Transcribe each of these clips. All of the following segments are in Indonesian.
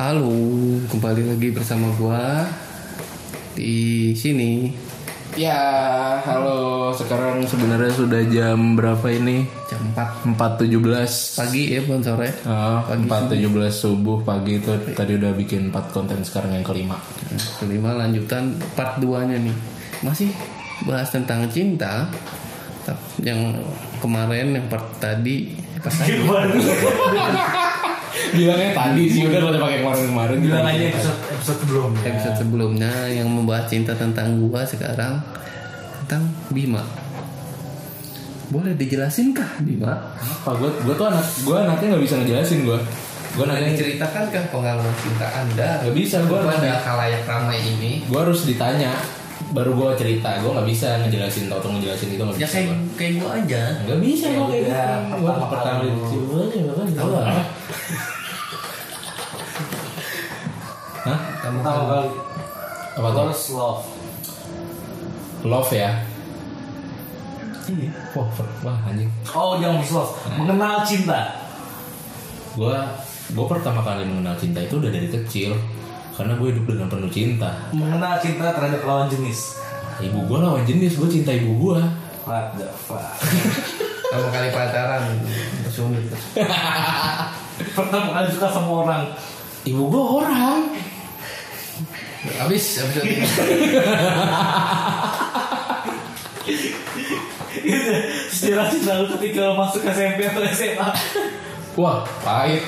Halo, kembali lagi bersama gua di sini Ya, halo. Sekarang sebenarnya sudah jam berapa ini? jam 4 4.17 pagi ya bukan sore. Oh, 4.17 subuh pagi itu tadi udah bikin 4 konten sekarang yang kelima. Nah, kelima lanjutan part 2 nya nih. Masih bahas tentang cinta. Yang kemarin yang part tadi pas tadi Bilangnya tadi sih udah gak usah pakai kemarin-kemarin. Bilang aja episode episode sebelumnya. episode sebelumnya yang membahas cinta tentang gua sekarang tentang Bima. Boleh dijelasin kah Bima? Apa gue gue tuh anak gue anaknya nggak bisa ngejelasin gue. Gue Boleh nanya diceritakan kah pengalaman cinta Anda nggak bisa gue kepada khalayak ramai ini? gue harus ditanya baru gue cerita gue nggak bisa ngejelasin tau tau ngejelasin itu nggak Ya bisa kayak gua. kayak gua aja. nggak bisa Ya gue kayak udah, gitu gue pertama pertama kali. dicium aja bahkan tahu Pertama kali. apa tuh First love. love ya Iya. wah wah anjing Oh, jangan first love. Mengenal cinta. gue gue pertama kali mengenal cinta itu udah dari kecil karena gue hidup dengan penuh cinta Mengenal cinta terhadap lawan jenis. ibu gue lawan jenis gue cinta ibu gue What the fuck? Kamu kali pacaran bersumit. Pertama kali suka sama orang. ibu gue orang Habis episode ini. Itu sejarah cinta lu ketika masuk SMP atau SMA. Wah, pahit.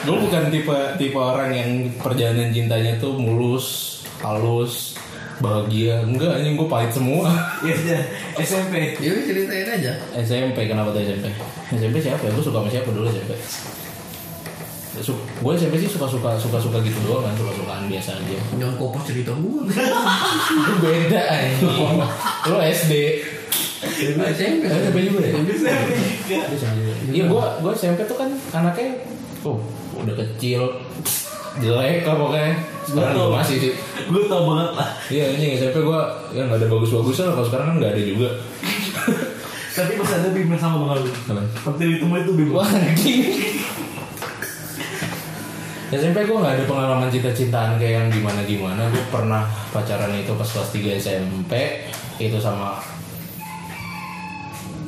gue bukan tipe tipe orang yang perjalanan cintanya tuh mulus, halus, bahagia. Enggak, anjing gue pahit semua. Iya, iya. SMP. Ya udah ceritain aja. SMP kenapa tuh SMP? SMP siapa ya? Gue suka sama siapa dulu SMP? Gue SMP sih suka suka suka suka gitu doang kan suka sukaan biasa aja. Jangan kopos cerita. Itu beda anjing. Lo SD. SMP. SMP juga ya? Iya gue gue SMP tuh kan anaknya oh udah kecil jelek lah pokoknya sekarang juga masih sih Gue tau banget lah. iya ini SMP gue ya nggak ada bagus-bagusnya lah kalau sekarang kan nggak ada juga Tapi pas ada Bim yang sama banget lu. Apa? Waktu ditemu itu Bim. SMP gue nggak ada pengalaman cinta-cintaan kayak yang gimana-gimana gue pernah pacaran itu pas kelas 3 SMP itu sama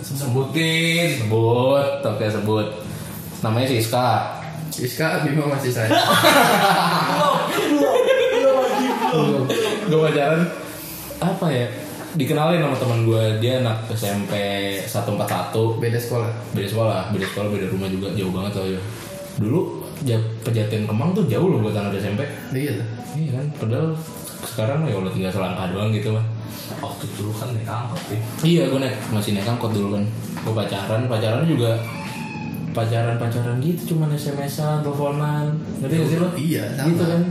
Sebutin. sebut oke sebut namanya Siska Iska Bima masih saya. gue pacaran apa ya dikenalin sama teman gue dia anak SMP 141 Beda sekolah. beda sekolah beda sekolah beda rumah juga jauh banget loh ya dulu pejaten kemang tuh jauh loh buat anak SMP. Iya. Lah. iya kan padahal sekarang ya udah tinggal selangkah doang gitu mah. Waktu dulu kan naik angkot ya. iya gue naik masih naik angkot dulu kan. Gue pacaran pacaran juga pacaran pacaran gitu cuman SMS-an teleponan. Ngerti gak sih lo? Iya, sama. gitu kan.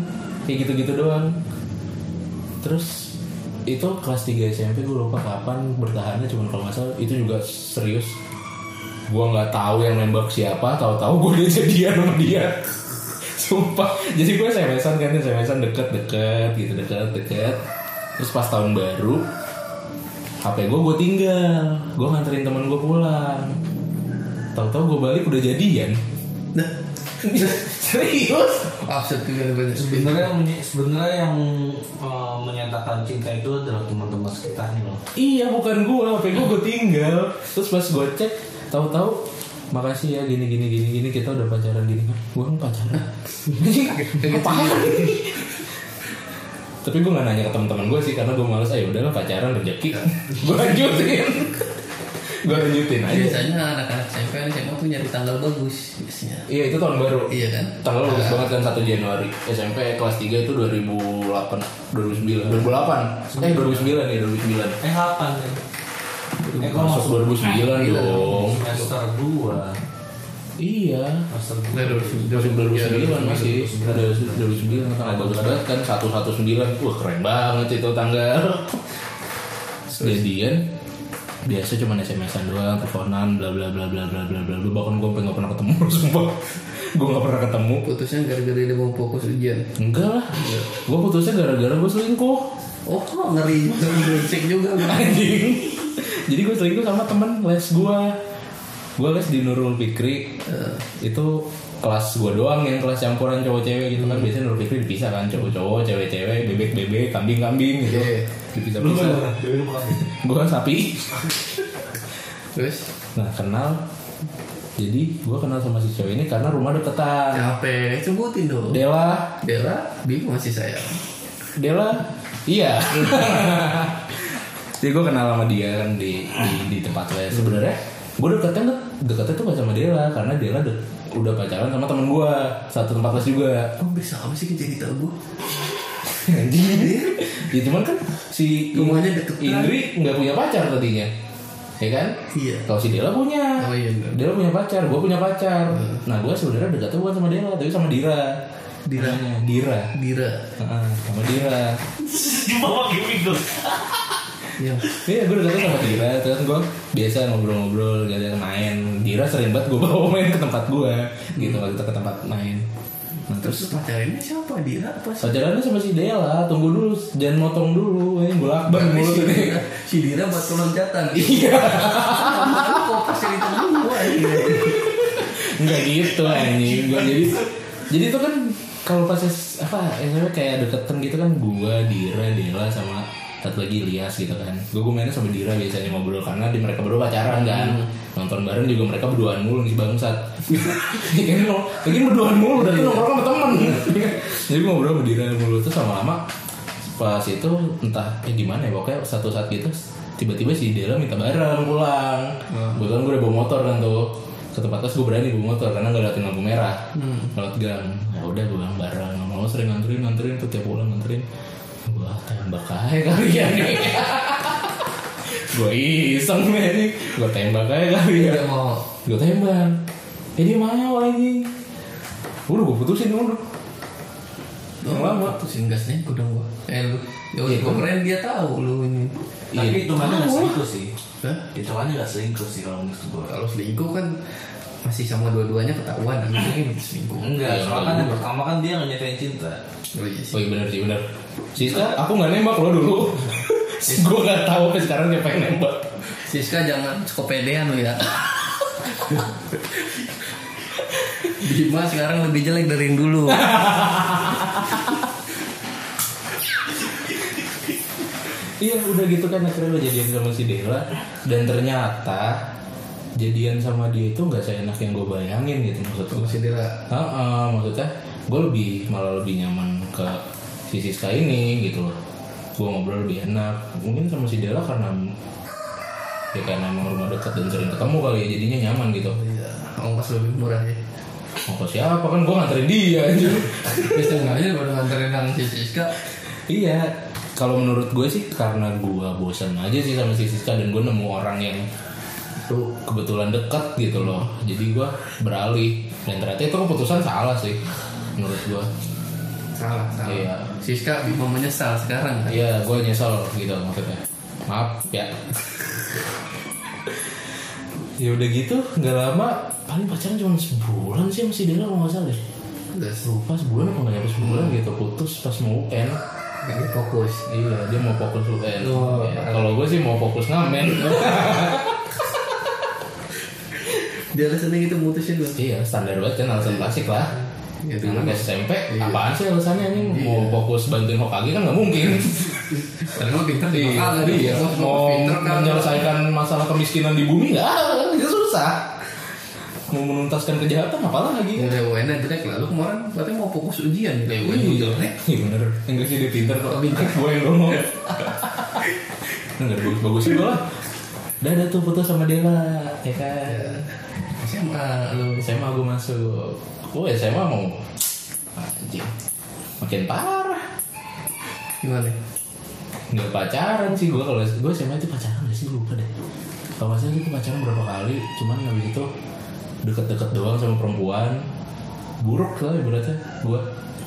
Kayak gitu gitu doang. Terus itu kelas 3 SMP gue lupa kapan bertahannya cuman kalau nggak salah itu juga serius gue nggak tahu yang nembak siapa tahu-tahu gue udah jadian sama dia. Sumpah. Jadi gue SMS-an kan SMS-an deket-deket gitu deket-deket. Terus pas tahun baru HP gue gue tinggal. Gue nganterin temen gue pulang. Tahu-tahu gue balik udah jadian. Nah, serius. Sebenarnya sebenarnya yang eh, menyatakan cinta itu adalah teman-teman sekitarnya loh. Iya bukan gua, HP gua gua tinggal. Terus pas gua cek, tahu-tahu makasih ya gini gini gini gini kita udah pacaran gini. Gua kan pacaran. Apaan? Tapi gue gak nanya ke teman-teman gue sih karena gue males ayo udahlah pacaran rezeki. gue lanjutin. gue lanjutin aja. Biasanya anak-anak SMP kan SMA tuh nyari tanggal bagus biasanya. Iya itu tahun baru. Iya kan? Tanggal bagus banget kan 1 Januari. SMP kelas 3 itu 2008 2009 2008. Eh 2009 nih 2009. Eh kapan ya? Eh, kok masuk 2009 dong. Iya, semester 2. Iya. Master 2009 eh, iya, masih. Ada 2009 tanggal bagus banget kan 119. Wah, keren banget itu tanggal. Jadian biasa cuma SMS-an doang, teleponan, bla bla bla bla bla bla bla. Bahkan gue pengen pernah ketemu, sumpah. gue gak pernah ketemu. Putusnya gara-gara dia mau fokus ujian. Enggak lah. Iya. Gue putusnya gara-gara gue selingkuh. Oh, ngeri cek juga. anjing? Jadi gue selingkuh sama temen les gue gue les di Nurul Fikri. Itu kelas gue doang yang kelas campuran cowok cewek gitu kan. Biasanya Nurul Fikri dipisah kan cowok cowok cewek cewek bebek bebek kambing kambing gitu dipisah pisah bukan. gue kan sapi. Terus? Nah kenal. Jadi gue kenal sama si cewek ini karena rumah deketan. Capek. Sebutin dong. Dela Dela bingung masih saya. Dela iya. Jadi gue kenal sama dia kan di di, di tempat les sebenarnya gue deketnya nggak deketnya tuh gak sama Dela karena Dela de- udah pacaran sama temen gue satu tempat les juga. Oh bisa apa sih jadi tahu gue? ya cuman kan si Rumahnya deketan. Indri nggak punya pacar tadinya. Ya kan? Iya. kalau si Dela punya. Oh iya. Dela punya pacar gue punya pacar. Nah gue sebenarnya deketnya bukan sama Dela tapi sama Dira Dira. Namanya, Dira Dira. Heeh, sama Dira Di bawah gimmick tuh. Yang Iya gue udah sama Dira Terus gue biasa ngobrol-ngobrol Gak ada main Dira sering banget gue bawa main ke tempat gue Gitu waktu itu ke tempat main Nah terus pacarnya siapa Dira apa sih? Pacarannya sama si Dela Tunggu dulu Jangan motong dulu Ini gue lakban mulut si ini Dira, si Dira buat loncatan. Iya Kok pas cerita gua ini. Enggak gitu anjing Gua jadi Jadi itu kan Kalau pas apa namanya kayak deketan gitu kan Gue, Dira, Dela sama satu lagi Lias gitu kan. Gue gue mainnya sama Dira biasanya ngobrol Karena di mereka berdua pacaran kan. Nonton bareng juga mereka berduaan mulu nih bangsat. Ini lo Lagi berduaan mulu Dan nongkrong sama temen. Jadi gue ngobrol sama Dira mulu Terus lama-lama Pas itu entah eh gimana ya Pokoknya satu saat gitu Tiba-tiba si Dela minta bareng pulang. Kebetulan gue udah bawa motor kan tuh ke tempat les gue berani bawa motor karena nggak lewatin lampu merah. Lewat gang. Ya udah gue bilang bareng. Nggak mau sering nganterin nganterin. Tuh tiap pulang nganterin. Gue tembak aja kali ya nih gue iseng nih gue tembak aja kali ya. Dia mau. Gue tembak. Eh dia mau lagi. Udah gue putusin udah. Yang lama. Putusin gasnya gue dong gua. Eh lu. Ya Iya, gua gua- keren dia tahu lu ini. Tapi itu mana nggak selingkuh sih. Hah? Itu mana nggak selingkuh sih kalau menurut gue. Kalau selingkuh kan masih sama dua-duanya ketahuan mungkin selingkuh. Enggak, soalnya kan yang pertama kan dia nggak nyatain cinta. Oh iya sih. oh iya benar sih benar Siska aku nggak nembak lo dulu gue nggak tahu sampai sekarang dia pengen nembak Siska jangan kepedean lu ya. Bima sekarang lebih jelek dari yang dulu. Iya udah gitu kan akhirnya lo jadian sama si Dela dan ternyata jadian sama dia itu nggak seenak yang gue bayangin gitu maksud gue. Masih dia Heeh, maksudnya gue lebih malah lebih nyaman ke si Siska ini gitu loh. Gue ngobrol lebih enak. Mungkin sama si Dela karena ya karena emang rumah dekat dan sering ketemu kali ya jadinya nyaman gitu. Iya, ongkos lebih murah ya. Ke siapa kan gue nganterin dia aja. Bisa nggaknya baru nganterin yang si Siska. iya. Kalau menurut gue sih karena gue bosan aja sih sama si Siska dan gue nemu orang yang Tuh, kebetulan dekat gitu loh. Jadi gue beralih. Dan ternyata itu keputusan salah sih menurut gue. Salah, salah. Iya. Siska Bima menyesal sekarang kan. iya gue nyesel gitu maksudnya. Maaf ya. Ya udah gitu nggak lama paling pacaran cuma sebulan sih masih dia kalau nggak salah deh. Lupa sebulan apa nggak nyampe sebulan gitu putus pas mau UN ini fokus. iya dia mau fokus UN Oh, Ya, kalau gue sih mau fokus ngamen Dia alasannya gitu mutusin lu. iya standar banget kan alasan klasik lah Ya, Anak SMP, Iya. apaan sih alasannya ini mau fokus bantuin Hokage kan nggak mungkin. Karena pinter di Iya, bakal iya. Mau kan. menyelesaikan masalah kemiskinan di bumi nggak, itu susah. Mau menuntaskan kejahatan apa lagi? Nilai UN nya jelek lah. Lu kemarin berarti mau fokus ujian nilai UN lu jelek. Iya bener. Sih dia pinter kok. Pinter. Gue yang ngomong. Enggak bagus bagus juga lah. Udah ada tuh foto sama Dela, ya kan. SMA lu. SMA gue masuk. Gue SMA mau anjing. Makin parah. Gimana? nggak pacaran sih gue kalau gue SMA itu pacaran gak sih lupa deh kalau nggak salah itu pacaran berapa kali cuman habis itu deket-deket doang sama perempuan buruk lah ibaratnya gue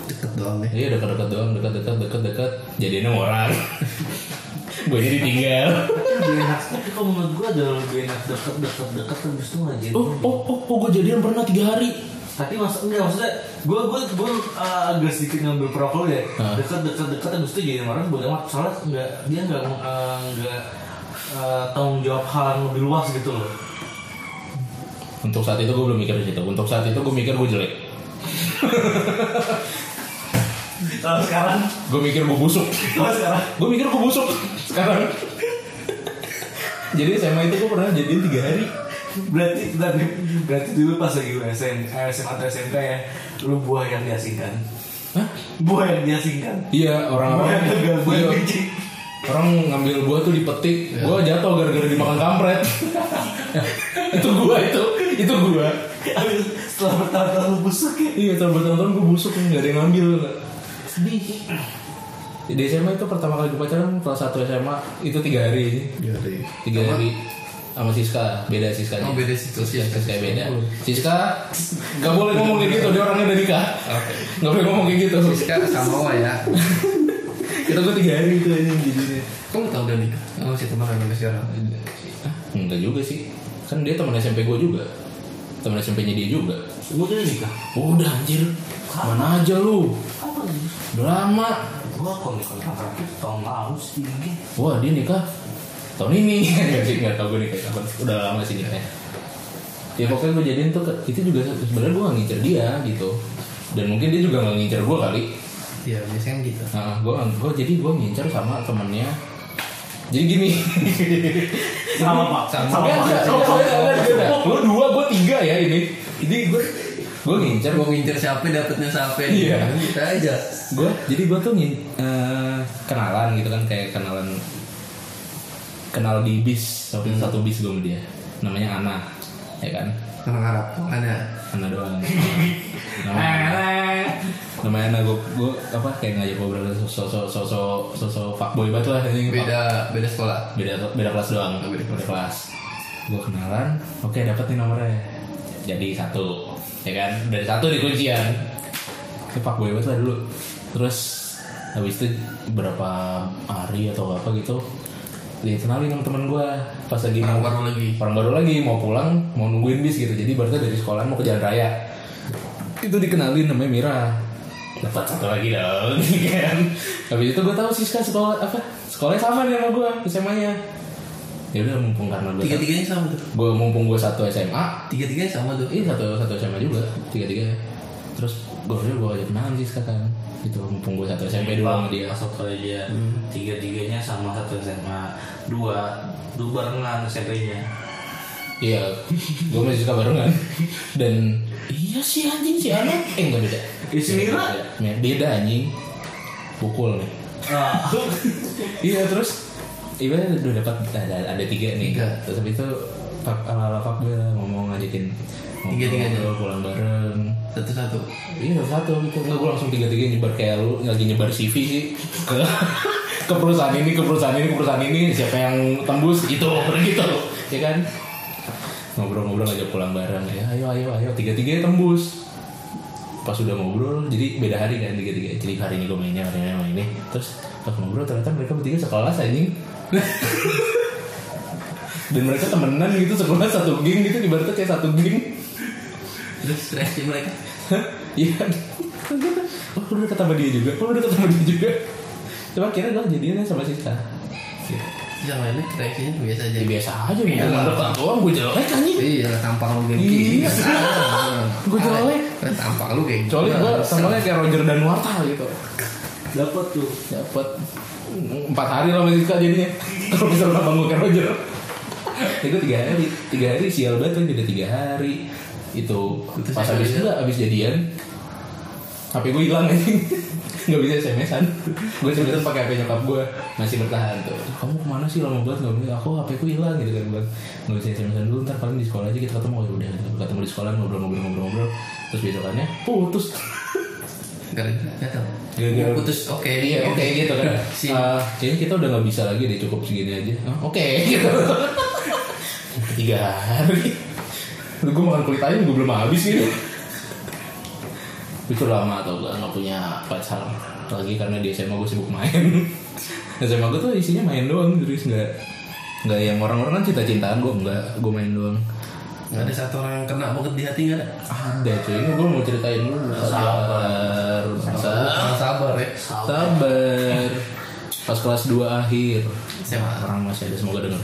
Deket doang deh. iya deket-deket doang deket-deket deket-deket jadinya sama orang gue jadi tinggal Lebih enak. Tapi kalau menurut gue ada lebih enak deket deket deket terus tuh nggak jadi. oh oh oh, oh gue jadian pernah tiga hari Tapi mas enggak maksudnya gue gue gue uh, agak sedikit ngambil prokol ya. Hah? Deket deket deket terus tuh jadi orang boleh amat soalnya nggak dia nggak uh, nggak uh, tanggung jawab hal yang lebih luas gitu loh. Untuk saat itu gue belum mikir di situ. Untuk saat itu gue mikir gue jelek. Kalau sekarang, gue mikir gue busuk. Kalau sekarang? Gue mikir gue busuk. Sekarang. Jadi SMA itu gue pernah jadian tiga hari. Berarti berarti, berarti dulu pas lagi lu SM, eh, SMA atau SMK ya, lu buah yang diasingkan. Hah? Buah yang diasingkan. iya Buah orang-orang yang gagal, buah yang orang ngambil buah tuh dipetik. Gue jatuh gara-gara dimakan kampret. Itu gua itu itu gua setelah bertahun-tahun lu busuk ya. iya terus bertahun-tahun gue busuk nggak ada yang ngambil sedih di SMA itu pertama kali gue pacaran kelas 1 SMA itu tiga hari Iya deh. tiga hari sama Siska beda Siska Oh, beda Siska. Siska beda Siska nggak boleh ngomong kayak gitu dia orangnya udah nikah Oke. nggak boleh ngomong kayak gitu Siska sama ya. kita gue tiga hari itu aja jadinya Kamu tahu udah nikah? Oh, si teman sekarang. Hah? enggak juga sih kan dia teman SMP gue juga teman SMP nya dia juga. Udah nikah? udah anjir. Mana aja lu? Udah lama. Gua kalau nikah terakhir tahun lalu sih. wah dia nikah tahun ini. Nggak sih nggak tahu gue nikah kapan. Udah lama sih nikahnya. Ya pokoknya gue jadiin tuh itu juga sebenarnya gue gak ngincer dia gitu. Dan mungkin dia juga gak ngincer gue kali. Iya, biasanya gitu. nah gue gue jadi gue ngincer sama temennya jadi gini Sama pak. Sama. Sama enggak, enggak. lu dua gue tiga ya ini jadi gue gue ngincer Mau ngincer siapa dapetnya siapa Iya. Kita aja. gue jadi gue tuh ngin, eh, kenalan gitu kan kayak kenalan kenal di bis satu satu bis gue sama dia namanya Ana ya kan Orang Arab. Mana? Ana doang namanya namanya Ana gue gue apa kayak ngajak ngobrol sosok sosok sosok fuckboy banget lah ini Beda beda sekolah. beda beda kelas doang Oh, beda kelas. kelas gue kenalan oke dapat nih nomornya jadi satu ya kan dari satu di kuncian itu pak boy banget lah dulu terus habis itu berapa hari atau apa gitu dikenalin sama temen gue pas lagi Orang mau baru lagi. orang baru lagi mau pulang mau nungguin bis gitu. Jadi berarti dari sekolah mau ke jalan raya. Itu dikenalin namanya Mira. Dapat satu lagi dong kan? Habis itu gue tahu Siska sekolah apa? Sekolahnya sama nih sama gue SMA nya ya udah mumpung karena gue Tiga tiganya sama tuh. gue mumpung gue satu SMA. Tiga tiganya sama tuh. ini satu satu SMA juga. Tiga tiga terus gue udah gue ajak kenalan Siska kan itu mumpung gue satu SMP dulu sama dia Masuk ke dia. Tiga tiganya sama satu SMA. Dua. Dua barengan SMP-nya. Iya, gue masih suka barengan. Dan iya sih anjing si anak, eh enggak beda. Isi Mira? Beda, beda anjing. Pukul nih. Ah. Iya terus, ibaratnya udah dapat ada, ada tiga nih. Tiga. Terus habis itu pak ala ala pak gue mau ngajakin Tiga-tiganya? ngobrol, pulang bareng. Satu-satu. Iya satu gitu. Enggak gue langsung tiga tiga nyebar. Kayak lu lagi nyebar CV sih. Ke ke perusahaan ini ke perusahaan ini ke perusahaan ini. Siapa yang tembus? Gitu gitu. Ya kan? Ngobrol-ngobrol ngajak pulang bareng. Ya ayo ayo ayo. Tiga tiga tembus. Pas udah ngobrol jadi beda hari kan tiga tiga jadi hari ini gue mainnya hari ini main ini. Terus pas ngobrol ternyata mereka bertiga sekelas anjing dan mereka temenan gitu sekelas satu geng gitu ibaratnya kayak satu geng Terus reaksi mereka. Iya. Oh, lu udah ketemu dia juga. Oh, lu udah ketemu dia juga. Coba kira gue jadinya sama Siska. Yang lainnya reaksinya biasa aja. Ya biasa aja gue ngomong dekat doang gue jelek anjing. Iya, tampang lu kayak Iya. Gua jelek. Tampang lu kayak Kecuali gue samanya kayak Roger dan Warta gitu. Dapat tuh. Dapat empat hari lah sama Siska jadinya. Kalau bisa gue kayak Roger. Itu tiga hari, tiga hari sial banget kan beda tiga hari. Itu pas habis itu habis jadian. HP gue hilang anjing. Nggak bisa SMS-an gue sebenarnya pakai HP nyokap gue masih bertahan tuh. Kamu ke mana sih lama banget nggak bisa aku HP ku hilang gitu kan bang. Nggak bisa SMS-an dulu ntar paling di sekolah aja kita ketemu. Ya udah ketemu di sekolah ngobrol-ngobrol-ngobrol terus besokannya putus Gara-gara putus oke. iya oke gitu kan. Si Eh, kayaknya kita udah nggak bisa lagi deh cukup segini aja. Oke gitu. Tiga hari. Lu gue makan kulit ayam gue belum habis gitu. Itu lama tau gak nggak punya pacar lagi karena di SMA gue sibuk main. SMA gue tuh isinya main doang terus nggak nggak yang orang-orang kan cinta-cintaan gue nggak gue main doang nggak ada satu orang yang kena banget di hati nggak ada. ada cuy. Ini gue mau ceritain dulu. Sabar. Sabar. Sabar. Ya. sabar. Pas kelas 2 akhir. SMA. orang masih ada semoga denger.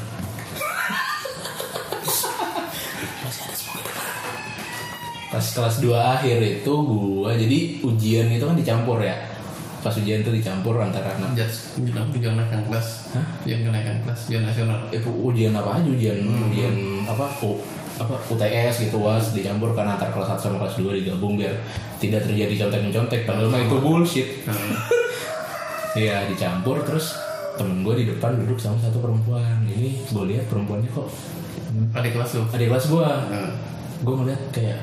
Pas kelas 2 akhir itu gua jadi ujian itu kan dicampur ya. Pas ujian itu dicampur antara anak. Jas, ujian kenaikan kelas. Ujian kenaikan kelas, ujian nasional. itu ujian apa aja? Ujian ujian apa? U, apa UTS gitu was dicampur kan antara kelas 1 sama kelas 2 digabung biar tidak terjadi contek mencontek padahal mah itu bullshit. Nah, Iya dicampur terus temen gue di depan duduk sama satu perempuan. Ini gue lihat perempuannya kok adik kelas lu. adik kelas gue Nah, gue ngeliat kayak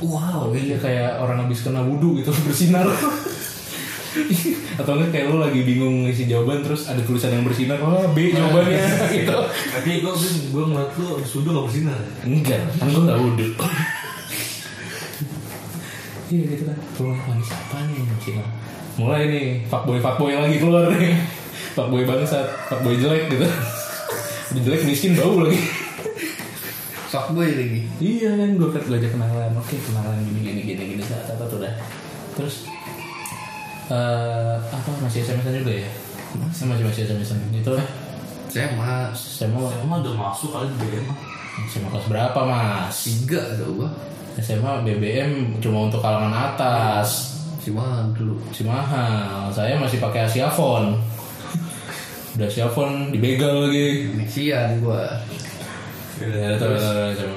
wow iya kayak orang habis kena wudhu gitu bersinar atau enggak kayak lu lagi bingung ngisi jawaban terus ada tulisan yang bersinar oh B jawabannya gitu Tapi gue gue ngeliat lu sudah gak bersinar. enggak kan gue nggak wudhu iya gitu kan keluar ini siapa nih yang bersinar mulai nih fuckboy fuckboy lagi keluar nih fuckboy bangsat fuckboy jelek gitu udah jelek miskin bau lagi fuckboy lagi. Iya kan gue kan ajak kenalan, oke kenalan gini gini gini gini saat apa tuh dah. Terus eh apa masih SMS-an juga ya? Masih masih masih SMS-an itu Saya mah saya mau Emang udah masuk kali di BM mah. SMA kelas berapa mas? tiga ada gua. SMA BBM cuma untuk kalangan atas, Si mahal dulu. si mahal. Saya masih pakai Asia Phone. Udah Asia Phone dibegal lagi. Indonesia gua. Ya, terus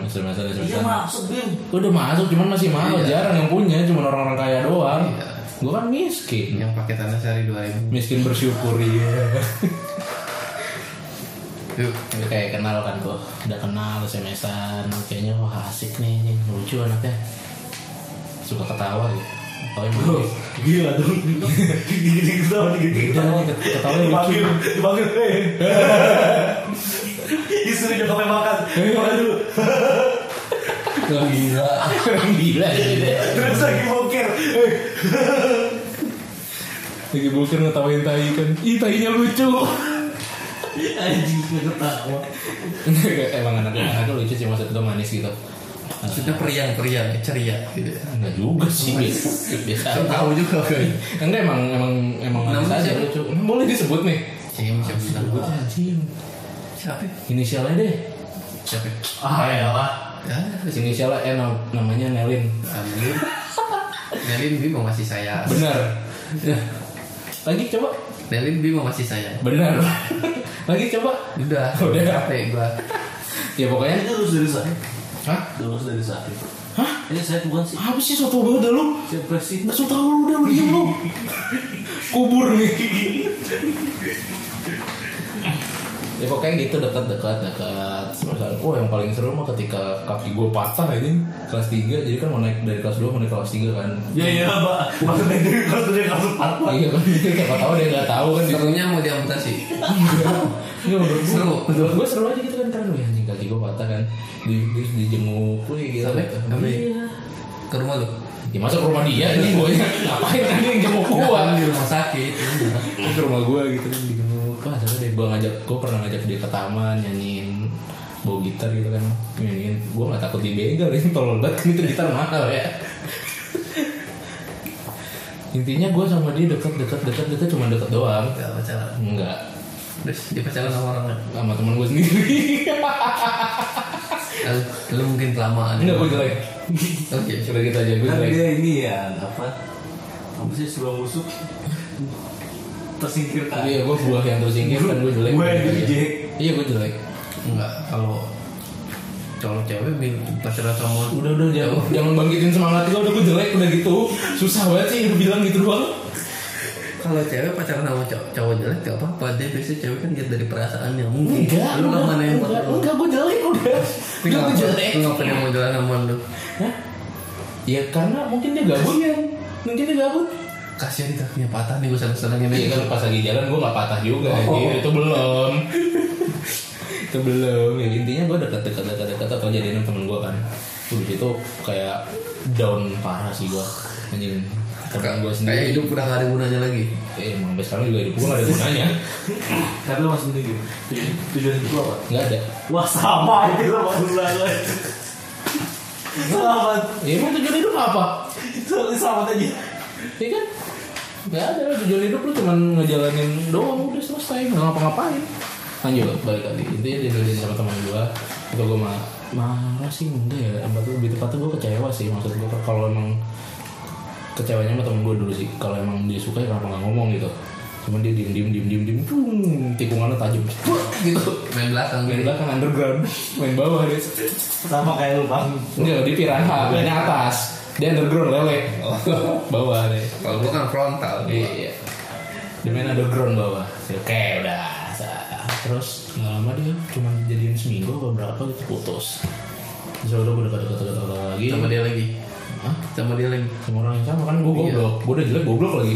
SMS Iya masuk BM. Udah masuk cuman masih mahal, Iya. jarang yang punya, cuma orang-orang kaya doang. Iya. Gue kan miskin. Yang pakai tanah sehari 2000. miskin bersyukur iya Yuk, Ini kayak kenal kan tuh udah kenal SMS-an kayaknya wah asik nih, nih lucu anaknya suka ketawa gitu Oh, gila dong. Gini ketawa gini Beda nih, ket- ketawanya lucu Dipanggil, dipanggil. Istri udah sampai makan. Makan dulu. Wah, gila orang gila Terus lagi boker. lagi bukan ngetawain tai kan ih tainya lucu Anjing ketawa. emang anaknya anaknya lucu sih maksud itu manis gitu maksudnya periang-periang, ceria gitu. ya. Enggak juga sih biasa biasa tahu juga kan. enggak emang emang emang manis aja lucu boleh disebut nih Cim, siapa Siapa? inisialnya deh Siapa? Ah ya lah. Ya, inisialnya eh nam- namanya Nelin Amin. Nelin Bi mau ngasih saya. benar lagi coba Nelin Bi mau ngasih saya. benar lagi coba Udah, Udah. capek gua. ya pokoknya Ini lulus dari saya. hah Lulus dari saya. hah Ini saya bukan sih. apa sih soto banget dah lu Saya presiden. nggak tahu lu udah lu diam lu kubur nih ya pokoknya gitu dekat dekat dekat Misalnya, oh yang paling seru mah ketika kaki gue patah ini kelas 3 jadi kan mau naik dari kelas 2 mau naik kelas 3 kan Ya iya pak. Maksudnya dari kelas dari kelas empat pak. iya kan siapa tahu dia nggak tahu kan Serunya mau diamputasi. Iya menurut gue Seru. Menurut gue seru aja gitu kan Karena wih anjing kaki gue patah kan Di, di, dijenguk Wih gitu Sampai? Sampai? Iya Ke rumah lu. Ya masa ke rumah dia nih gue Ngapain kan dia yang jenguk gue di rumah sakit. Ke rumah gue gitu kan Seru deh Gue ngajak Gue pernah ngajak dia ke taman Nyanyiin Bawa gitar gitu kan Nyanyiin Gue gak takut dibegal Ini tolol banget kan Itu gitar mahal ya Intinya gue sama dia deket deket deket deket cuma deket doang Gak pacaran. Enggak Terus dia pacaran sama orang lain. sama teman gue sendiri Lu, lu mungkin kelamaan. Enggak gue jelek Oke. Sudah gitu aja gue Kan jelek dia ini ya apa? Apa sih sebuah musuh tersingkirkan. Iya gue buah yang tersingkir kan gue jelek. Gue yang dijek. Iya gue jelek. Enggak, kalau cowok cewek bil- pacaran sama Udah udah jangan, jangan bangkitin semangat gue Udah gue jelek udah gitu. Susah banget sih udah bilang gitu doang. Kalau cewek pacaran sama cowok, cowok jelek gak apa-apa. Dia biasanya cewek kan lihat dari perasaannya mungkin. Enggak lu nggak mana yang Enggak, enggak gue jelek udah. Udah gue jelek. lu nggak pernah mau jalan sama lu. Hah? Ya karena mungkin dia gabut ya. Mungkin dia gabut kasihan nih kakinya patah nih gue seneng-senengin Iya kan pas lagi jalan gue gak patah juga Oh. anjir. Itu belum Itu belum ya, Intinya gue deket-deket deket-deket Atau jadiin temen gue kan Udah itu kayak down parah sih gue Anjing Temen gue kayak sendiri hidup udah gak ada gunanya lagi Eh emang sampai sekarang juga hidup gue gak ada gunanya Tapi lu masih mending gitu. Tujuan- Tujuan itu apa? Gak ada Wah sama itu sama banget. Selamat. Ya emang tujuan hidup apa? Itu selamat aja. Ya kan? Gak ada tujuan hidup lu cuma ngejalanin doang udah selesai nggak ngapa-ngapain. Lanjut. Balik lagi. Intinya dia dilihat sama teman gue itu gue mah marah sih enggak ya. Emang tuh lebih tepatnya gue kecewa sih maksud gue kalau emang kecewanya sama temen gue dulu sih. Kalau emang dia suka ya kenapa nggak ngomong gitu. Cuman dia diem diem diem diem diem pung, tikungannya tajam. Gitu. Main belakang. Main belakang underground. Main bawah dia. Sama kayak lu bang. enggak di piranha. Mainnya atas dia underground lele bawah deh kalau gua kan frontal Iya. Dia main underground bawah. Oke udah. Terus nggak lama dia cuma jadiin seminggu atau berapa gitu putus. Terus udah gue dekat-dekat lagi. sama dia lagi Hah? sama dia lagi Sama orang yang sama kan gue goblok. Gue udah jelek goblok lagi.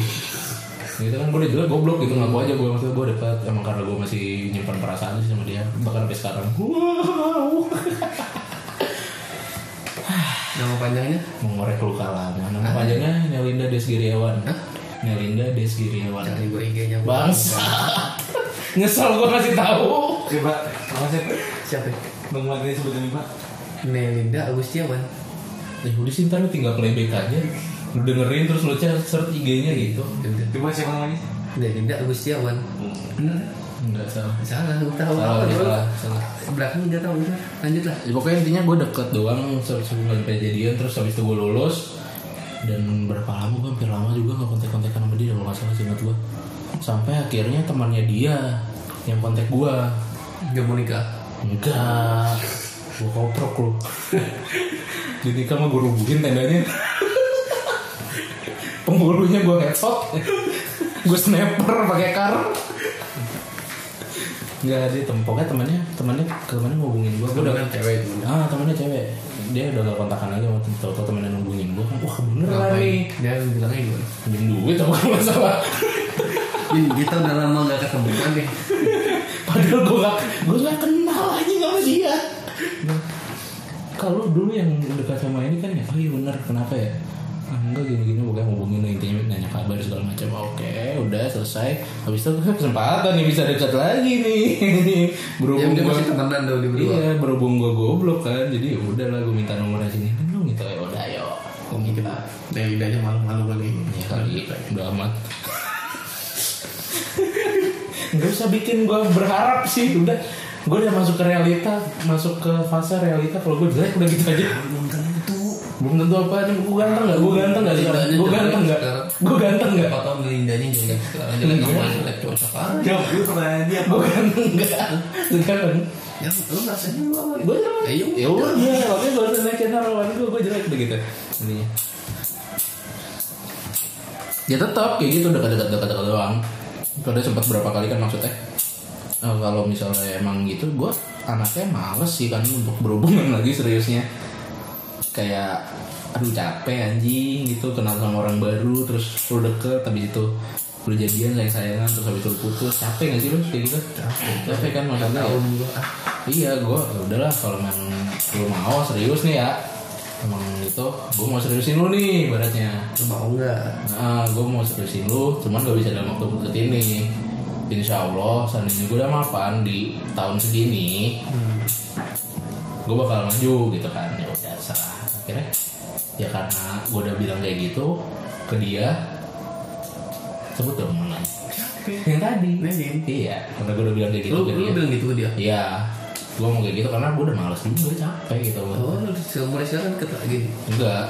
gitu kan gue udah jelek goblok gitu ngaku aja gue maksudnya gue dekat emang karena gue masih nyimpan perasaan sih sama dia bahkan sampai sekarang wow nama panjangnya mengorek luka lama nama panjangnya Nelinda Desgiriawan Nelinda Desgiriawan cari gua IG-nya. Bangsa. Nyesel gue masih tahu. Coba, nama siapa? siapa Bang Magni sebutin pak. Melinda Agustiawan Ya udah sih ntar lu tinggal playback aja. Lu dengerin terus lu cari search IG-nya gitu. Coba siapa namanya? Melinda Agustiawan bener Enggak salah. salah lu tahu. Salah, apa salah, salah. belakang nggak tahu udah lanjut lah. Ya, pokoknya intinya gue deket doang se- sebelum kejadian terus habis itu gue lulus. Dan berapa lama gue hampir lama juga nggak kontak-kontakan sama dia kalau nggak salah sih ingat gue sampai akhirnya temannya dia yang kontak gue nggak mau nikah? Enggak. Gue koprok lu. Di nikah mah gue rubuhin tendanya. Penghulunya gue headshot gue sniper pakai kar Enggak dia tem pokoknya temannya temannya temannya ngubungin gue gue udah kan cewek itu ah temannya cewek. Dia udah gak kontakan lagi waktu itu tau temennya ngubungin gue kan wah bener lah nih dia bilangnya gimana? Pinjem duit apa kalau nggak salah kita udah lama gak ketemu kan nih padahal gue gak gue gak kenal aja sama dia. Kalau dulu yang dekat sama ini kan ya oh iya bener kenapa ya enggak gini-gini pokoknya hubungin lo intinya nanya kabar segala macam. Oke udah selesai. Habis itu kesempatan nih bisa dekat lagi nih. Berhubung dia gua- masih temenan tuh di berdua. Iya berhubung gue goblok kan jadi ya udah lah gue minta nomornya sini. Dong gitu ya udah ayo. Kok mungkin Melindanya malu-malu kali ya kali. Udah amat. Nggak usah bikin gue berharap sih udah. Gue udah masuk ke realita masuk ke fase realita kalau gue jelek udah gitu aja belum tentu apa gue ganteng nggak? Gue ganteng nggak sekarang Melindanya gue ganteng nggak? sekarang. gue ganteng nggak? Apa tau Melindanya jelek sekarang. Jelek sama jelek cocok aja Jawab dulu pertanyaan dia. gue ganteng nggak? Sekarang ya lu apa gue jelek ya udah. Makanya gue udah naikin taruhan gue gue jelek begitu. Intinya ya tetap kayak gitu dekat-dekat dekat-dekat doang. Udah sempat berapa kali kan maksudnya? Eh, kalau misalnya emang gitu gue anaknya males sih kan untuk berhubungan lagi seriusnya kayak aduh capek anjing gitu kenal sama orang baru terus lu deket habis itu lu jadian sayang sayangan terus habis itu putus capek gak sih lu kayak gitu capek kan maksudnya ya. tahun gua Iya, gue udahlah kalau memang lu mau serius nih ya, emang itu gue mau seriusin lu nih, ibaratnya. lu mau nggak Nah, gue mau seriusin lu, cuman gak bisa dalam waktu deket ini. Insya Allah, seandainya gue udah mapan di tahun segini, gue bakal maju gitu kan. Ya udah serah. Akhirnya, ya karena gue udah bilang kayak gitu ke dia, sebut dong mana? Yang tadi. Nadine. Iya, karena gue udah bilang kayak gitu lu lu bilang gitu ke dia Iya, gue mau kayak gitu karena gue udah males juga capek gitu. oh lu mulai sekarang deket lagi Enggak,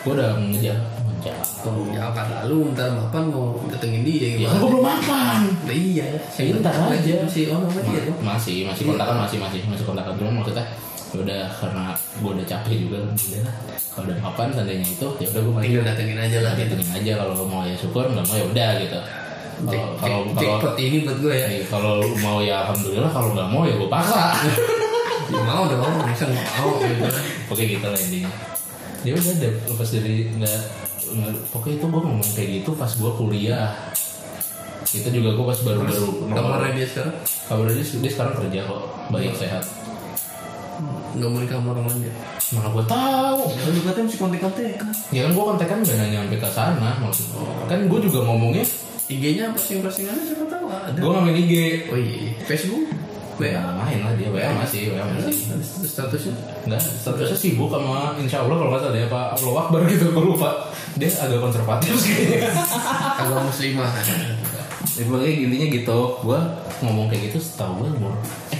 gue udah ngejar ngejar. kalau ya kan lalu ntar mapan mau datengin dia Ya gimana gue belum makan. Nah, iya Ya, ntar aja. masih oh sama dia Masih, masih Iya. kontakan masih masih masih kontakan cuma maksudnya ya udah karena gue udah capek juga udah lah. kalau udah makan seandainya itu ya udah gue tinggal datengin aja lah. gitu datengin aja. Kalau mau ya syukur nggak mau ya udah gitu. Kalau kalau kalau ini buat gue ya. Eh, kalau mau ya alhamdulillah kalau nggak mau ya gue paksa. Mau dong masa nggak mau gitu. Oke gitu lah intinya. Ya udah deh lepas dari nggak pokoknya itu gue ngomong kayak gitu pas gue kuliah. Itu juga gue pas baru-baru kamarnya dia sekarang? Kabar dia, dia sekarang kerja kok baik sehat. Nggak nikah sama orang lain ya Mana gue tahu. ya lu katanya masih kontek-kontek. Ya kan gue kontekan gak nanya sampai ke sana maksudnya. Kan gue juga ngomongnya IG-nya posting-postingannya siapa tahu? Ada. Gue nggak main IG. oh iya Facebook? Ya main lah dia, WA masih, WA masih. Statusnya? Enggak, statusnya sibuk sama insya Allah kalau nggak salah dia apa Allah Akbar gitu, gue lupa. Dia agak konservatif sih. agama muslimah. Ya, pokoknya intinya gitu. Gue ngomong kayak gitu setahu gue umur eh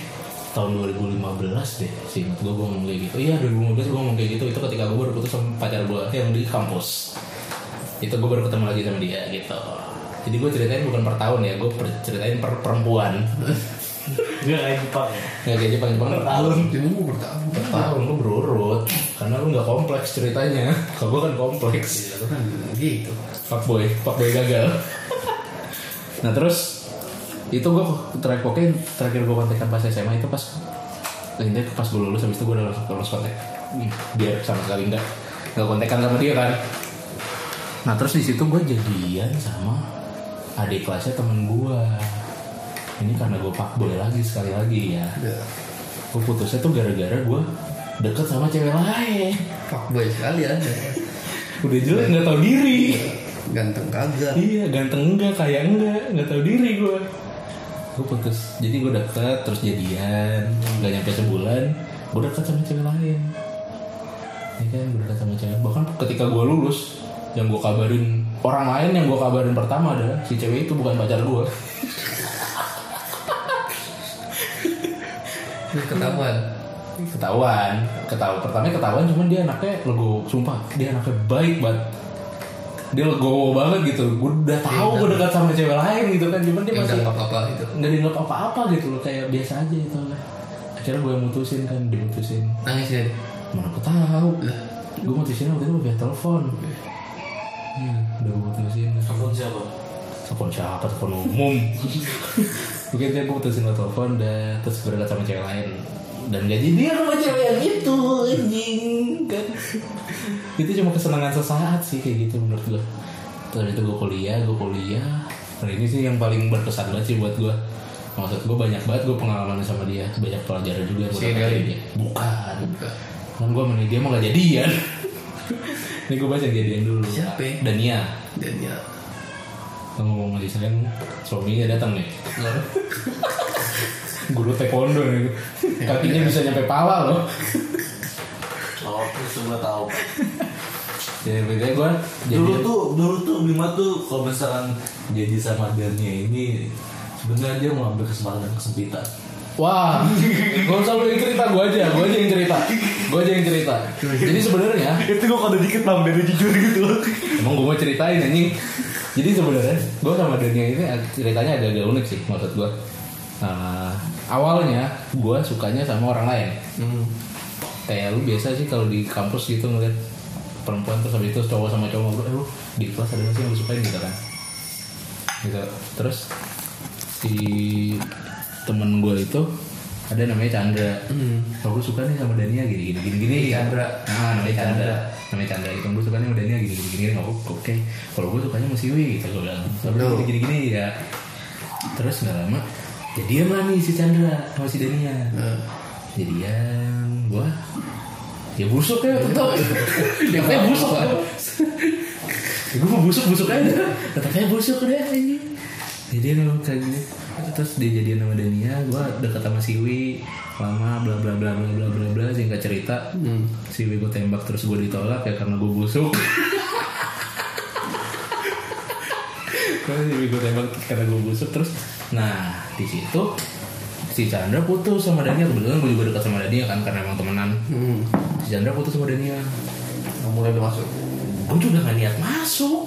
tahun 2015 deh sih. Gue gue ngomong kayak gitu. Iya 2015 gue ngomong kayak gitu. Itu ketika gue baru putus sama pacar gue yang di kampus. Itu gue baru ketemu lagi sama dia gitu. Jadi gue ceritain bukan per tahun ya gue ceritain per perempuan. Dia kayak Jepang ya. nggak kayak Jepang. Jepang per tahun Ini mau bertahun. per tahun lu berurut. Karena lu nggak kompleks ceritanya. Kalau gue kan kompleks. Itu kan gitu. fuckboy fuckboy gagal. Nah terus itu gue terakhir pokoknya terakhir gue kontekan pas SMA itu pas intinya pas gue lulus habis itu gue udah langsung lulus kontak biar sama sekali nggak nggak kontekan sama dia kan nah terus di situ gue jadian sama adik kelasnya temen gue ini karena gue fuckboy lagi sekali lagi ya Ya. gue putusnya tuh gara-gara gue deket sama cewek lain Fuckboy sekali aja. udah jelas nggak tahu diri Ganteng kagak. Iya ganteng enggak kayak enggak nggak tahu diri gue. Gue putus. Jadi gue deket terus jadian nggak nyampe sebulan gue deket sama cewek lain. Ya kan gue deket sama cewek. Bahkan ketika gue lulus yang gue kabarin orang lain yang gue kabarin pertama adalah si cewek itu bukan pacar gue. Ketahuan. Ketahuan, ketahuan. Pertama ketahuan cuman dia anaknya legowo. Sumpah dia anaknya baik banget. Dia legowo banget gitu. Gue udah tahu gue dekat sama cewek lain gitu kan. Cuman dia masih udah apa-apa itu. nggak dianggap apa-apa gitu loh. Kayak biasa aja gitu akhirnya gue yang mutusin kan dimutusin Nangis ya. mana aku tahu. Gue mutusin waktu itu via telepon. Hmm, udah gue mutusin. Telepon siapa? telepon siapa? Telepon umum. Mungkin dia gue mutusin lewat telepon dan terus berdekat sama cewek lain dan gak jadi dia sama cewek yang itu anjing. Kan. Itu cuma kesenangan sesaat sih kayak gitu menurut gue terus itu gue kuliah gue kuliah. Nah ini sih yang paling berkesan banget sih buat gue maksud gue banyak banget gue pengalaman sama dia. Banyak pelajaran juga yang gue dari dia bukan. Kan gue sama dia mau gak jadian? Ini gue bahas yang jadian dulu. Siapa? Dania. Dan ya. ngomong lagi Senin suaminya datang nih guru taekwondo nih kakinya bisa nyampe pala loh Oh, terus gue tahu. jadi bedanya gue Dulu jadi tuh, dulu tuh Bima tuh kalau misalkan jadi sama Dania ini sebenarnya dia mau ambil kesempatan dan kesempitan. wah gak usah lu yang cerita gue aja gue aja yang cerita gue aja yang cerita jadi sebenarnya Itu gue kalau dikit bang dari jujur gitu. emang gue mau ceritain anjing jadi sebenarnya gue sama Dania ini ceritanya agak-agak unik sih maksud gue Nah, awalnya gue sukanya sama orang lain. Hmm. kayak lu biasa sih kalau di kampus gitu ngeliat perempuan terus habis itu cowok sama cowok ngobrol eh lu di kelas ada nggak sih yang lu sukain? Gitu kan. Gitu. Terus si temen gue itu ada namanya Chandra. Hmm. kalau gue suka nih sama Dania gini gini gini gini. Chandra. nah namanya Chandra. Namanya Chandra gitu. Gue sukanya sama Dania gini gini gini. Oh, oke. Kalau gue sukanya sama Siwi gitu gue bilang. Gini gini ya. Terus nggak lama jadian lah nih si Chandra sama si Dania. Nah. jadian gua. Ya busuk ya tetap tetapnya busuk ya gue mau busuk busuk aja. Tetapnya busuk deh anjing. Jadian lo kayak gini. Terus dia jadian sama Dania gue deket sama Siwi lama bla bla bla bla bla bla bla singkat cerita. Hmm. Siwi gue tembak terus gue ditolak ya karena gue busuk. Terus Siwi gue tembak karena gue busuk terus nah di situ si Chandra putus sama Dania kebetulan gue juga dekat sama Dania kan karena emang temenan Hmm. si Chandra putus sama Dania Nggak mulai udah masuk. gue juga gak niat masuk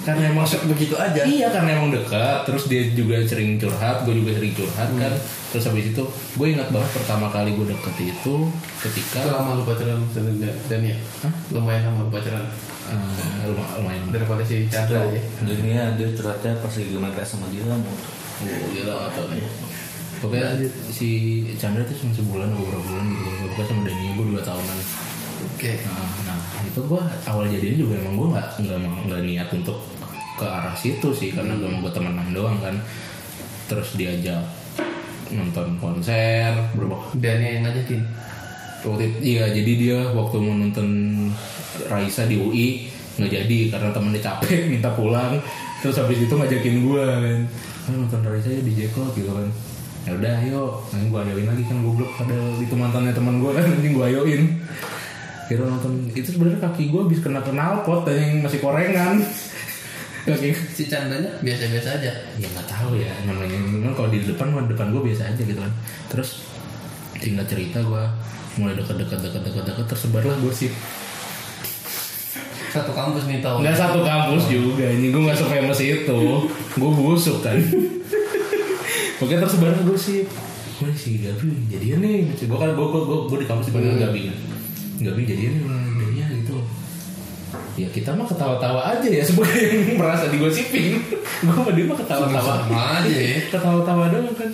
karena emang Masuk begitu aja. Iya karena emang dekat Terus dia juga sering curhat Gue juga sering curhat kan Terus habis itu Gue ingat banget pertama kali gue deket itu Ketika lama lu pacaran sama Dan ya? Hah? Lumayan lama lu pacaran. eh, lumah- Lumayan Daripada si Chandra ya. Dania dia curhatnya pas lagi main sama dia mau. Gila gak tau nih? Pokoknya si Chandra tuh cuma sebulan atau beberapa bulan gitu. Pokoknya sama Dania gue 2 tahunan. Oke. Nah, nah itu gue awal jadinya juga emang gue nggak nggak nggak niat untuk ke arah situ sih karena gue mau temenan doang kan. Terus diajak nonton konser berapa? Dan yang ngajakin. waktu itu, iya jadi dia waktu mau nonton Raisa di UI nggak jadi karena temennya capek minta pulang. Terus habis itu ngajakin gue kan "Ayo nonton Raisa ya di Jeko gitu kan. Ya udah ayo nanti gue ayoin lagi kan goblok pada itu mantannya teman gue kan nanti gue ayoin. Kira nonton itu sebenarnya kaki gue habis kena kenal pot dan yang masih korengan. Kaki Si Chandanya biasa-biasa aja. ya nggak tahu ya namanya memang kalau di depan mah depan gue biasa aja gitu kan. Terus tinggal cerita gue mulai dekat-dekat dekat-dekat dekat tersebarlah gosip Satu kampus nih tahu. nggak satu kampus juga ini gue nggak famous itu. Gue busuk kan. Pokoknya tersebarlah gosip. Wah si Gabi jadian nih? Gue kan gue gue gue di kampus dipanggil Gabi kan. Gabi jadian nih Dania gitu. Ya kita mah ketawa-tawa aja ya sebagai yang merasa digosipin. Gue sama dia mah ketawa-tawa. Aja. Ya. ketawa-tawa doang kan.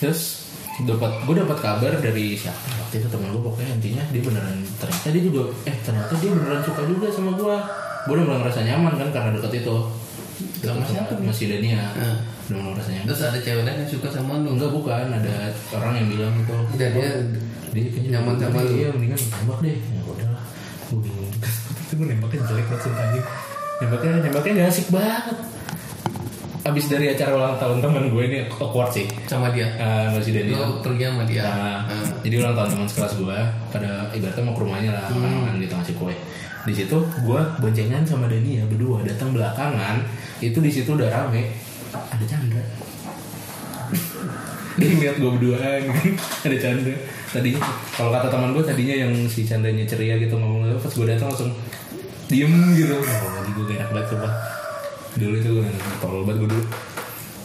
Terus dapat gue dapat kabar dari siapa? Waktu itu temen gue pokoknya intinya dia beneran ternyata dia juga eh ternyata dia beneran suka juga sama gue gue udah mulai ngerasa nyaman kan karena deket itu. Sama siapa masih Dania. Ah. udah mulai ngerasa nyaman. Terus ada cewek lain yang suka sama lu. enggak bukan. Ada orang yang bilang gitu. Udah, dia dia kayaknya nyaman sama lu. iya mendingan tembak deh. Ya udahlah. Gue bingung itu gue nembaknya jelek banget sumpah anjing. nembaknya nembaknya gak asik banget abis dari acara ulang tahun temen gue ini awkward sih. Sama dia. uh, masih Daniel. Lu pergi sama dia. Nah, Ah. jadi ulang tahun teman sekelas gue pada ibaratnya mau ke rumahnya lah makan gitu ngasih kue. Di situ gue boncengan sama Dania berdua datang belakangan itu di situ udah rame. Ada Chandra dia ngeliat gue berduaan. Ada Chandra tadinya kalau kata teman gue tadinya yang si Chandranya ceria gitu ngomong pas gue datang langsung diem gitu. Oh lagi gue gak enak banget sumpah dulu itu gue tolol banget gue dulu.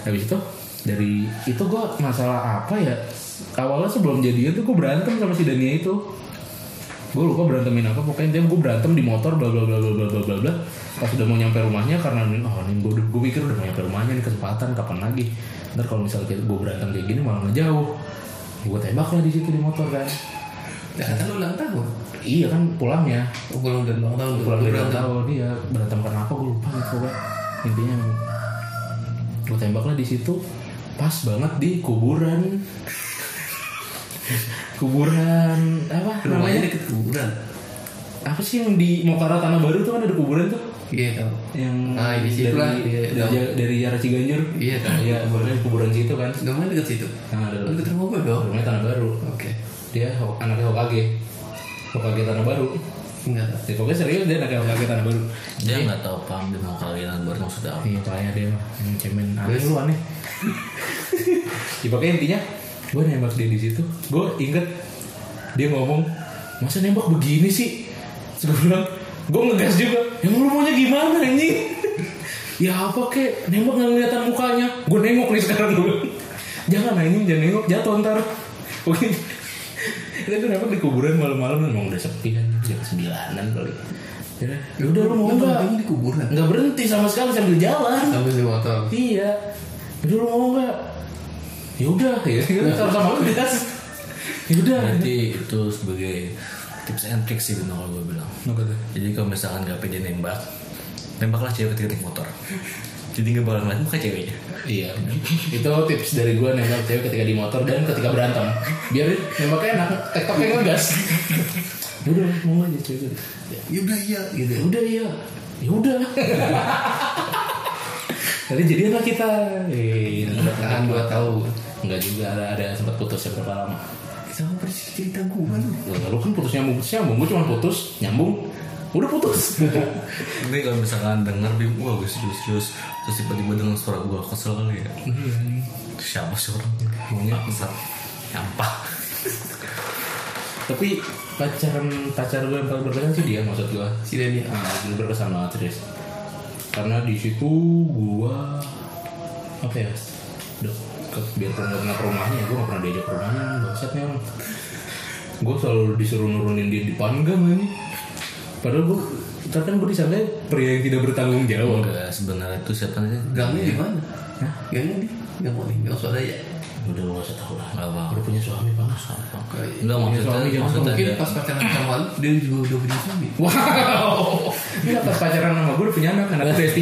Habis itu dari itu gue masalah apa ya? Awalnya sebelum jadian tuh gue berantem sama si Dania itu. Gue lupa berantemin apa pokoknya dia gue berantem di motor bla bla bla bla bla bla bla bla. Pas udah mau nyampe rumahnya karena oh ini gue gue pikir udah mau nyampe rumahnya nih kesempatan kapan lagi? Ntar kalau misalnya gue berantem kayak gini malah ngejauh gue tembak lah di situ di motor kan. Ya kan lu ulang tahun. iya kan pulangnya. Oh, belum udah ulang tahun. pulang dari Berantem. tahun dia berantem karena apa gue lupa gitu pokoknya intinya gue tembak lah di situ pas banget di kuburan kuburan apa namanya deket kuburan. apa sih yang di Mokara Tanah Baru tuh kan ada kuburan tuh Iya tahu. yang Ah, di situ lah. dari, Iya, dari, dari Yara Ciganjur Iya tahu. iya kuburan kuburan situ kan Rumahnya deket situ. nah, ada Deket rumah gue dong. rumahnya Tanah Baru Oke. dia Ho- anaknya Hokage Hokage Tanah Baru Enggak ya, pokoknya serius dia anaknya Hokage Tanah Baru Dia nggak tahu paham dia mau kalian baru maksudnya apa. Iya pokoknya dia mah yang cemen aneh lu aneh. ya pokoknya intinya gue nembak dia di situ. Gue inget dia ngomong masa nembak begini sih. Terus gue bilang gue ngegas juga. Yang lu maunya gimana ini? ya apa kek nembak nggak kelihatan mukanya. Gue nengok nih sekarang gue. jangan nah ini jangan nengok jatuh ntar. Oke. Kita tuh nembak di kuburan malam-malam emang udah sepi kan jam sembilanan kali. Ya udah, ya udah lu mau nggak? di kuburan. nggak berhenti sama sekali sambil jalan Sambil di motor. iya itu lu mau nggak ya udah ya sama sama lu ya udah Berarti itu sebagai tips and tricks sih benar kalau gue bilang. Jadi kalau misalkan gak pede nembak, nembaklah cewek ketika naik motor. Jadi gak bakal ngeliat muka ceweknya. iya itu tips dari gue nembak cewek ketika di motor dan ketika berantem biar nembaknya enak tektoknya ngegas ya udah mau nggak jadi cewek gitu Ya udah iya gitu. ya udah iya ya udah Nanti jadian lah kita eh Tahan dua tahun. Enggak juga ada, ada sempat putus ya berapa lama Sama persis cerita gue lu. Lah, lu kan putus nyambung putus nyambung gue cuma putus nyambung udah putus Ini kalau misalkan denger bim, wah gue serius serius. Terus tiba-tiba dengan suara gue kesel kali ya. Siapa sih orang? Maunya besar. Nyampah. Tapi pacaran pacar gue yang paling berkesan sih dia maksud gue Si Dani. ah dia berkesan banget serius karena di situ gue apa ya Duh, ke, biarpun gak pernah ke rumahnya gue gak pernah diajak ke rumahnya bangsat nih orang gue selalu disuruh nurunin dia di panggang ini padahal gue kan gue disangka pria yang tidak bertanggung jawab Enggak, sebenarnya itu setan sih. Gangnya di mana? Gangnya di Gang mau nih, Gang Swadaya. Udah gak usah tahu lah Gak apa. udah punya suami bang Enggak maksudnya, suami maksudnya Mungkin pas pacaran sama lu, dia juga udah punya suami. wow. Ini pas pacaran sama gue udah punya anak anak gue S3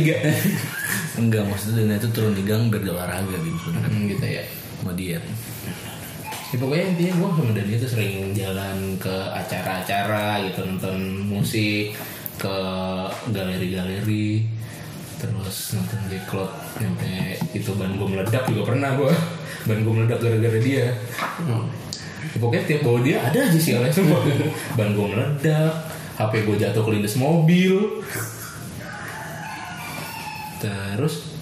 Enggak, maksudnya Dana itu turun di gang biar dia olahraga sebenarnya. hmm, gitu ya. Sama diet. Ya pokoknya intinya gue sama Dani itu sering jalan ke acara-acara gitu. Nonton musik ke galeri-galeri terus nonton Jacklot sampai itu ban gue meledak juga pernah gue ban gue meledak gara-gara dia. Hmm. Ya, pokoknya tiap bawa dia ada aja sih semua ban gue meledak HP gue jatuh ke lindes mobil. Terus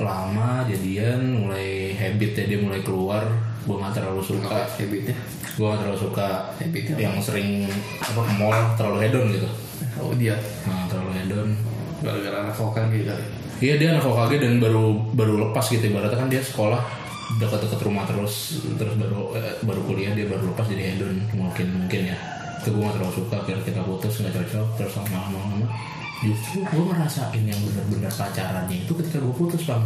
lama jadian mulai habit ya dia mulai keluar. Gue nggak terlalu suka. Habitnya? Gue gak terlalu suka Habitnya yang sering apa ke mall terlalu hedon gitu. Oh dia. Nah terlalu hedon gara-gara anak vokal gitu kali. Iya dia anak OKG dan baru baru lepas gitu. Ibaratnya kan dia sekolah dekat-dekat rumah terus terus baru eh, baru kuliah dia baru lepas jadi hedon. Mungkin mungkin ya. Itu gue gak terlalu suka akhirnya kita putus nggak cocok terus lama-lama. Justru gue ngerasain yang benar-benar pacarannya itu ketika gue putus bang.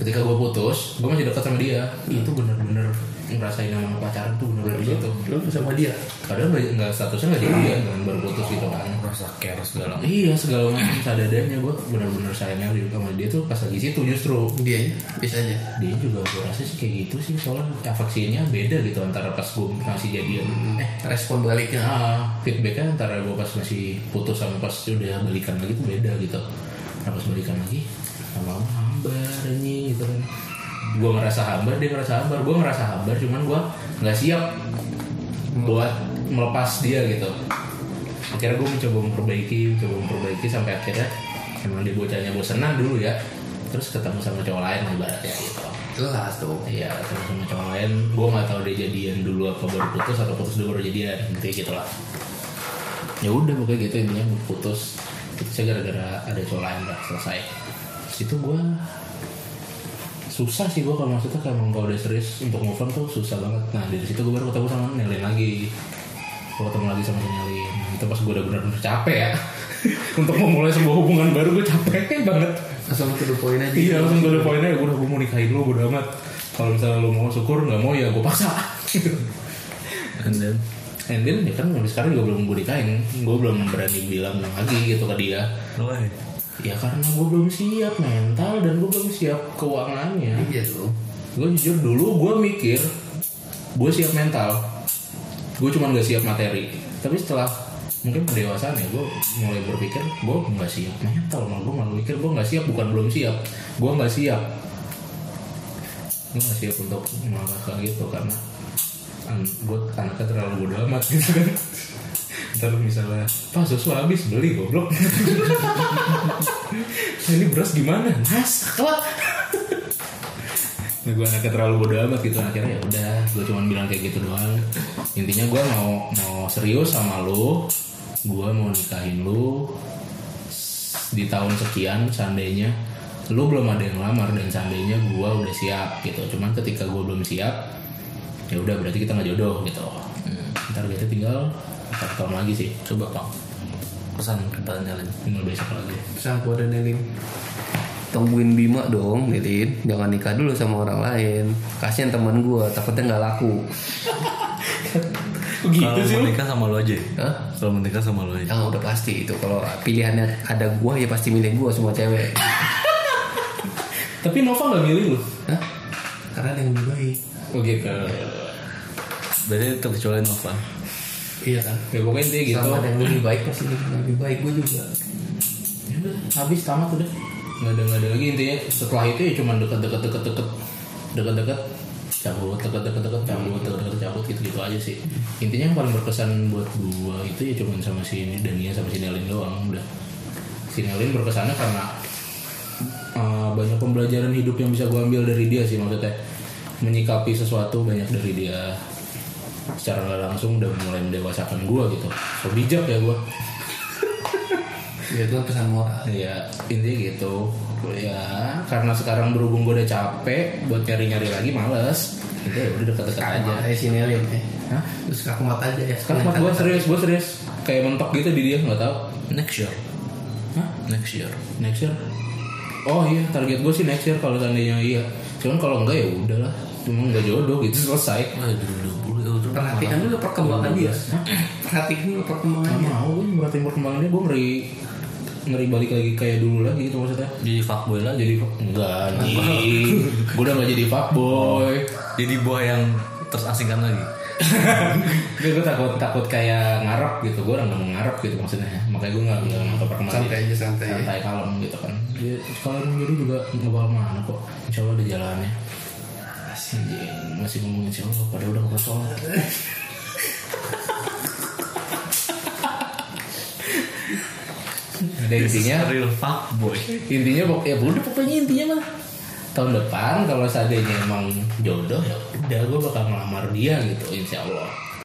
Ketika gue putus gue masih dekat sama dia. Itu benar-benar ngerasain namanya pacaran tuh benar-benar di situ lu sama dia. Padahal nggak- statusnya nggak jadian kan baru putus gitu kan. Rasa care segala iya segala macam. Sadadanya gue benar-benar sayangnya di- sama dia tuh pas lagi situ justru. Dia ya bisa aja. Dia juga gue rasa sih kayak gitu sih soalnya afeksinya beda gitu antara pas gue masih jadian. Eh respon baliknya. Ah, feedbacknya antara gue pas masih putus sama pas udah balikan lagi tuh beda gitu. Nah pas balikan lagi lama-lama hambar ini gitu kan gue ngerasa hambar dia ngerasa hambar gue ngerasa hambar cuman gue nggak siap buat melepas dia gitu akhirnya gue mencoba memperbaiki mencoba memperbaiki sampai akhirnya emang dia bocahnya bosenan dulu ya terus ketemu sama cowok lain ibaratnya gitu jelas tuh Iya, ketemu sama cowok lain. Gue nggak tahu dia jadian dulu apa baru putus atau putus dulu baru jadian. Intinya gitu lah. Ya udah pokoknya gitu intinya putus. Putusnya gara-gara ada cowok lain lah selesai. Itu gue susah sih gue kalau maksudnya kayak emang kalau udah serius untuk move on tuh susah banget. Nah dari situ gue baru ketemu sama Nelin lagi. Gue ketemu lagi sama si Nelin. Itu pas gue udah benar-benar capek ya. untuk memulai sebuah hubungan baru gue capek banget. langsung ke the point aja Iya langsung gue poinnya udah gue mau nikahin lu bodo amat Kalau misalnya lu mau syukur nggak mau ya gue paksa And then And then ya kan sampai sekarang juga belum gue nikahin Gue belum berani bilang lagi gitu ke dia Why? Ya karena gue belum siap mental dan gue belum siap keuangannya. Iya tuh. Gue jujur dulu gue mikir Gue siap mental. Gue cuma gak siap materi. Tapi setelah mungkin pendewasaan ya gue mulai berpikir gue nggak siap mental. Malah gue malah mikir gue nggak siap bukan belum siap. Gue nggak siap. Gue nggak siap untuk melangkah gitu karena gue anaknya terlalu bodo amat gitu kan ntar misalnya pak susu habis beli goblok. Ini beras gimana masak lah Nah, gue anaknya terlalu bodo amat gitu. Akhirnya ya udah gue cuma bilang kayak gitu doang. Intinya gue mau mau serius sama lo gue mau nikahin lu di tahun sekian seandainya. Lu belum ada yang lamar dan seandainya gue udah siap gitu. Cuman ketika gue belum siap ya udah berarti kita nggak jodoh gitu. Ntar kita tinggal empat tahun lagi sih. Coba bang Pesan kepada nyalin tinggal besok lagi. Pesan dan Nelin tungguin Bima dong Nelin jangan nikah dulu sama orang lain. Kasihan teman gua takutnya nggak laku. Gitu Kalau mau nikah sama lo aja Hah? Kalau mau nikah sama lo aja. Yang udah pasti itu. Kalau pilihannya ada gua ya pasti milih gua semua cewek. Tapi Nova nggak milih lu? Hah? karena ada yang lebih baik. Oh gitu. Berarti terkecuali Nova iya kan? Ya pokoknya intinya gitu. Sama ada yang lebih baik pasti lebih baik. Gua juga. Ya udah, habis tamat udah. Nggak ada nggak ada lagi intinya. Setelah itu ya cuma dekat-dekat dekat-dekat dekat-dekat cabut dekat-dekat dekat cabut dekat-dekat cabut gitu gitu aja sih. Intinya yang paling berkesan buat gua itu ya cuma sama si Dania sama si Nelin doang udah. Si Nelin berkesannya karena uh, banyak pembelajaran hidup yang bisa gua ambil dari dia sih maksudnya. Menyikapi sesuatu banyak dari dia secara nggak langsung udah mulai mendewasakan gua gitu. So bijak ya gua. Ya itu pesan moral. Ya intinya gitu. Ya karena sekarang berhubung gue udah capek buat nyari-nyari lagi males. Itu ya udah deket-deket aja. aja si Nelin eh. Hah? terus kakumat aja ya? Sekarang gue serius gue serius. Kayak mentok gitu di dia nggak tahu. Next year. Hah? Next year. Next year? Oh iya target gue sih next year kalau seandainya iya. Cuman kalau enggak ya udahlah. Cuma nggak jodoh gitu selesai. Wah 2020 ya udah perhatikan dulu perkembangan dia perhatikan dulu perkembangan nggak dia mau gue merhatiin perkembangannya gue ngeri ngeri balik lagi kayak dulu lagi gitu maksudnya Jadi fuckboy lagi jadi enggak gue udah gak jadi fuckboy Jadi buah yang terasingkan lagi Gue gue takut takut kayak ngarep gitu, gue orang nggak mau ngarep gitu maksudnya. Makanya gue nggak bilang apa perkembangan. santai aja santai santai kalem gitu kan. Dia kalau jodoh juga nggak bakal mana kok. Insya Allah ada jalannya. Anjing, masih ngomongin insya Allah, pada udah nggak sholat. Dan intinya? real fuckboy intinya pok- ya udah pokoknya intinya mah. Tahun depan kalau seandainya emang jodoh ya udah gue bakal ngelamar dia gitu insya Allah